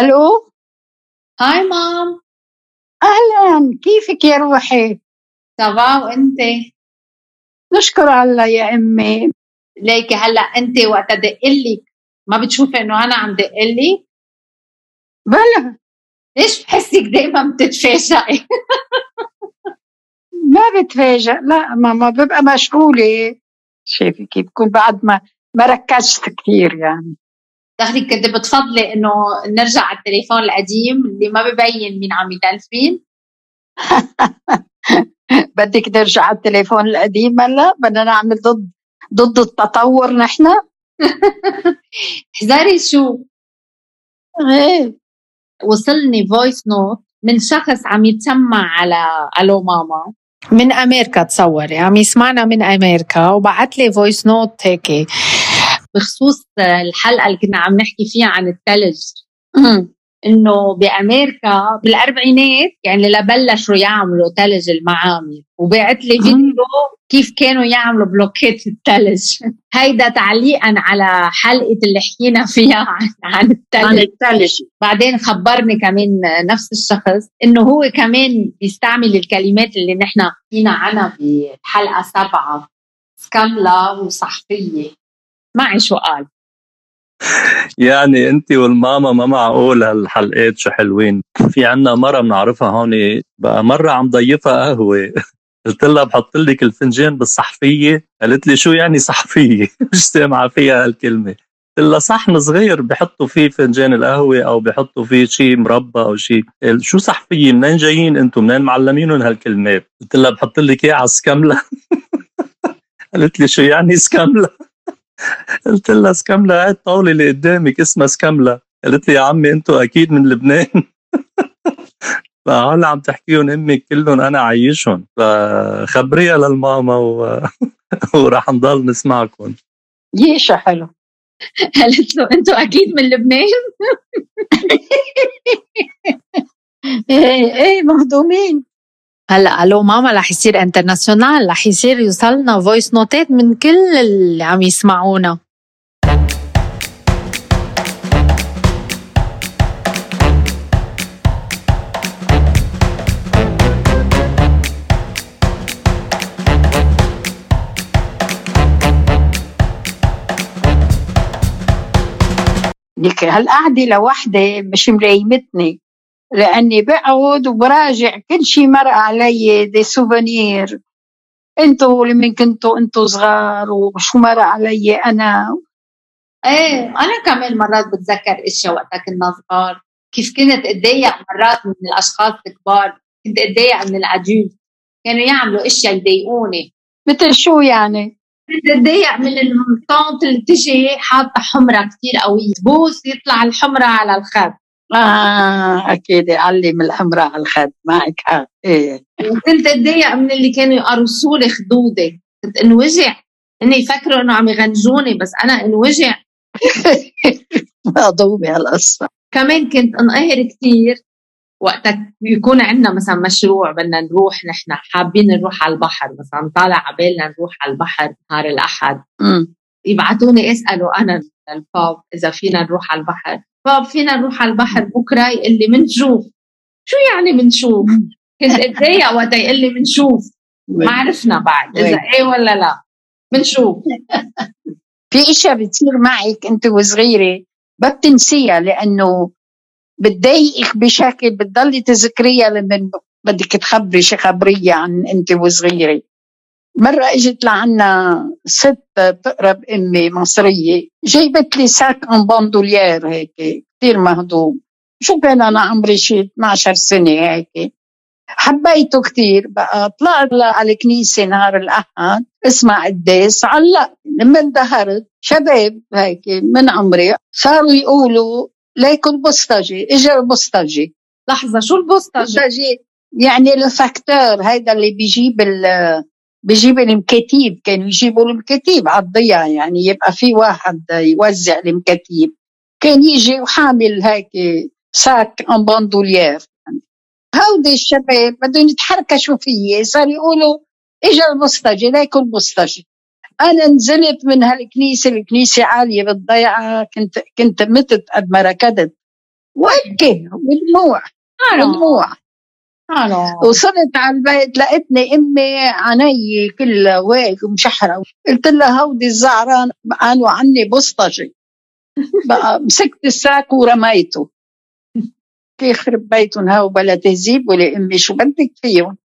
ألو؟ هاي مام. أهلا كيفك يا روحي؟ تمام وانت نشكر الله يا أمي. ليكي هلأ أنت وقت ادقلك ما بتشوفي إنه أنا عم دقلك بلا ليش بحسك دايما بتتفاجئي؟ ما بتفاجئ لا ماما ببقى مشغولة. شايفة كيف بكون بعد ما ما ركزت كثير يعني. دخلك كنت بتفضلي إنه نرجع على التليفون القديم اللي ما ببين مين عم يتلفين بدك نرجع على التليفون القديم هلا؟ بدنا نعمل ضد ضد التطور نحن. احذري شو؟ إيه. وصلني voice note من شخص عم يتسمع على ألو ماما. من أمريكا تصوري عم يسمعنا من أمريكا وبعت لي voice note هيك. بخصوص الحلقة اللي كنا عم نحكي فيها عن الثلج إنه بأمريكا بالأربعينات يعني لبلشوا يعملوا ثلج المعامل. وبعت لي فيديو كيف كانوا يعملوا بلوكيت الثلج هيدا تعليقا على حلقة اللي حكينا فيها عن عن الثلج عن الثلج بعدين خبرني كمان نفس الشخص إنه هو كمان بيستعمل الكلمات اللي نحن حكينا عنها بحلقة سبعة. سكاملا وصحفية. معي شو قال يعني انت والماما ما معقول هالحلقات شو حلوين. في عنا مرة بنعرفها هون بقى مرة عم ضيفها قهوة. قلت لها بحط لك الفنجان بالصحفية. قالت لي شو يعني صحفية؟ مش سامعة فيها هالكلمة. قلت لها صحن صغير بحطوا فيه فنجان القهوة أو بحطوا فيه شيء مربى أو شيء شو صحفية؟ منين جايين أنتم منين معلمينهم هالكلمات؟ قلت لها بحط لك إياه على السكملة قالت لي شو يعني سكملة قلت لها سكملة هاي الطاولة اللي قدامك اسمها سكملة قالت لي يا عمي أنتوا أكيد من لبنان. فهلا عم تحكيهم أمك كلهم أنا عايشهم. فخبريها للماما و... وراح نضل نسمعكم. ييشا حلو. قالت له أنتوا أكيد من لبنان؟ إيه إيه مهضومين. هلا ألو ماما رح يصير international رح يصير يوصلنا voice note ات من كل اللي عم يسمعونا. لك هالقعدة لوحدي مش ملايمتني لأني بقعد وبراجع كل شيء مر علي دي سوفونير أنتوا لمن كنتوا أنتوا صغار وشو مر علي أنا. إيه أنا كمان مرات بتذكر إشياء وقتها كنا صغار. كيف كنت أتضايق مرات من الأشخاص الكبار. كنت أتضايق من العجوز. كانوا يعملوا إشياء يضايقوني. مثل شو يعني؟ كنت أتضايق من الطونت اللي تجي حاطة حمرة كثير قوية. بوس يطلع الحمرة على الخد. آه أكيد علم الحمراء على الخد معك حق إيه. وكنت أتضايق من اللي كانوا يقرصوا لي خدودي كنت انوجع. هن يفكروا إنه عم يغنجوني بس أنا انوجع. مهضومة هالقصة كمان كنت انقهر كثير وقتها يكون عندنا مثلا مشروع بدنا نروح نحن حابين نروح على البحر مثلا طالع عبالنا نروح على البحر نهار الأحد. يبعثوني اسالوا أنا للباب إذا فينا نروح على البحر. باب فينا نروح على البحر بكرة يقول لي منشوف. شو يعني منشوف؟ كنت اتضايق وقتها يقول لي منشوف. ما عرفنا بعد إذا إيه ولا لا. منشوف. في إشياء بتصير معك أنت وصغيرة ما بتنسيها لأنه بتضايقك بشكل بتضلي تذكريها لما بدك تخبري شي خبرية عن أنت وصغيرة. مرة إجت لعنا ست بتقرب أمي مصرية جايبت لي sac en bandoulière هيك كثير مهضوم. شو كان أنا عمري شي 12 سنة هيك؟ حبيته كثير بقى طلعت على الكنيسة نهار الأحد اسمع قداس علق لما اندهرت شباب هيك من عمري صاروا يقولوا ليكوا البوسطجي اجى البوسطجي لحظة شو البوسطجي؟ يعني ال facteur هيدا اللي بيجيب بجيب المكاتيب كانوا يجيبوا المكاتيب على الضيعة يعني يبقى في واحد يوزع المكاتيب كان يجي وحامل هيك sac en bandoulière يعني. هودي الشباب بدهم يتحركشوا فيي صار يقولوا إجا البسطجي ليكوا البسطجي أنا نزلت من هالكنيسة الكنيسة عالية بالضيعه كنت كنت متت قد ما ركضت. وابكي ودموع ودموع وصلت على البيت لقيتني أمي عيني كلها ويك ومشحرة. قلت لها هودي الزعران قالوا عني بسطجي. بقى مسكت الساك ورميته. يخرب بيتهم هاو بلا تهذيب ولا أمي؟ شو بدك فيهم؟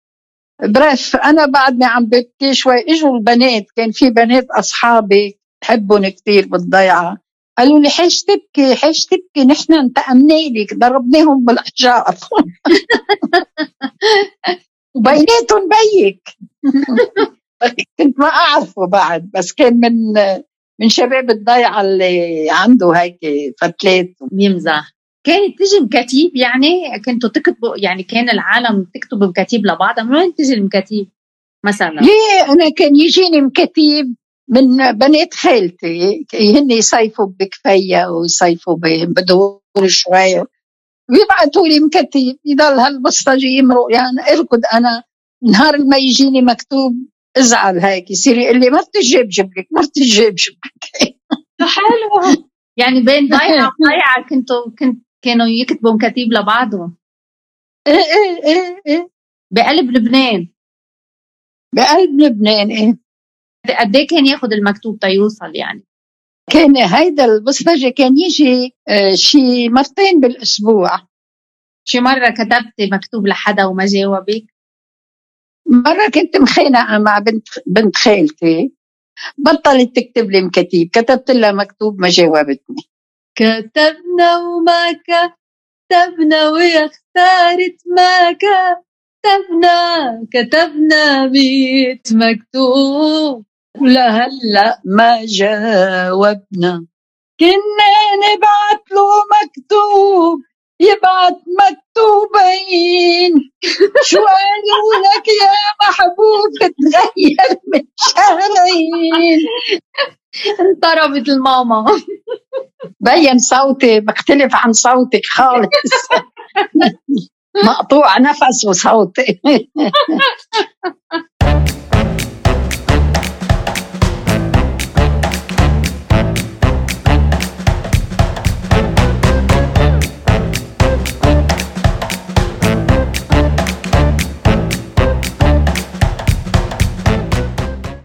برف أنا بعدني عم ببكي شوي إجوا البنات كان في بنات أصحابي بحبهم كثير بالضيعة. قالوا لي حيش تبكي حيش تبكي نحن انتقمنا لك ضربناهم بالاحجار وبيناتهم بيك. كنت ما أعرفه بعد بس كان من من شباب الضيعة اللي عنده هيك فتلات. بيمزح كانت تجي مكاتيب يعني كنتوا تكتبوا يعني كان العالم تكتب مكاتيب لبعضها من وين تجي المكاتيب مثلا؟ ليه؟ أنا كان يجيني مكاتيب من بنات خالتي هن يصيفوا بكفية ويصيفوا بدور شوي ويبعثوا لي مكتب يضل هالبسطجي يمرق. يعني أركض أنا نهار ما يجيني مكتوب أزعل هيك. يصير يقول لي ما بتجيب جبلك ما بتجيب جبلك حلو يعني بين ضيعة وضيعة كنتوا كنت كانوا يكتبوا مكاتيب لبعضهم. إيه إيه إيه إيه. بقلب لبنان. بقلب لبنان إيه. قد إيه كان ياخذ المكتوب تيوصل يعني؟ كان هيدا البصمجه كان يجي آه، شي مرتين بالأسبوع. شي مرة كتبتي مكتوب لحدا وما جاوبك؟ مرة كنت مخانقه مع بنت بنت خالتي. بطلت تكتب لي مكاتيب. كتبت لها مكتوب ما جاوبتني. كتبنا وما كتبنا ويا اختارت ما كتبنا. كتبنا بيت مكتوب. ولهلا ما جاوبنا. كنا نبعت له مكتوب يبعت مكتوبين. شو قالوا لك يا محبوب؟ تغير من شهرين. انضربت الماما بين صوتي بختلف عن صوتك خالص. مقطوع نفس وصوتي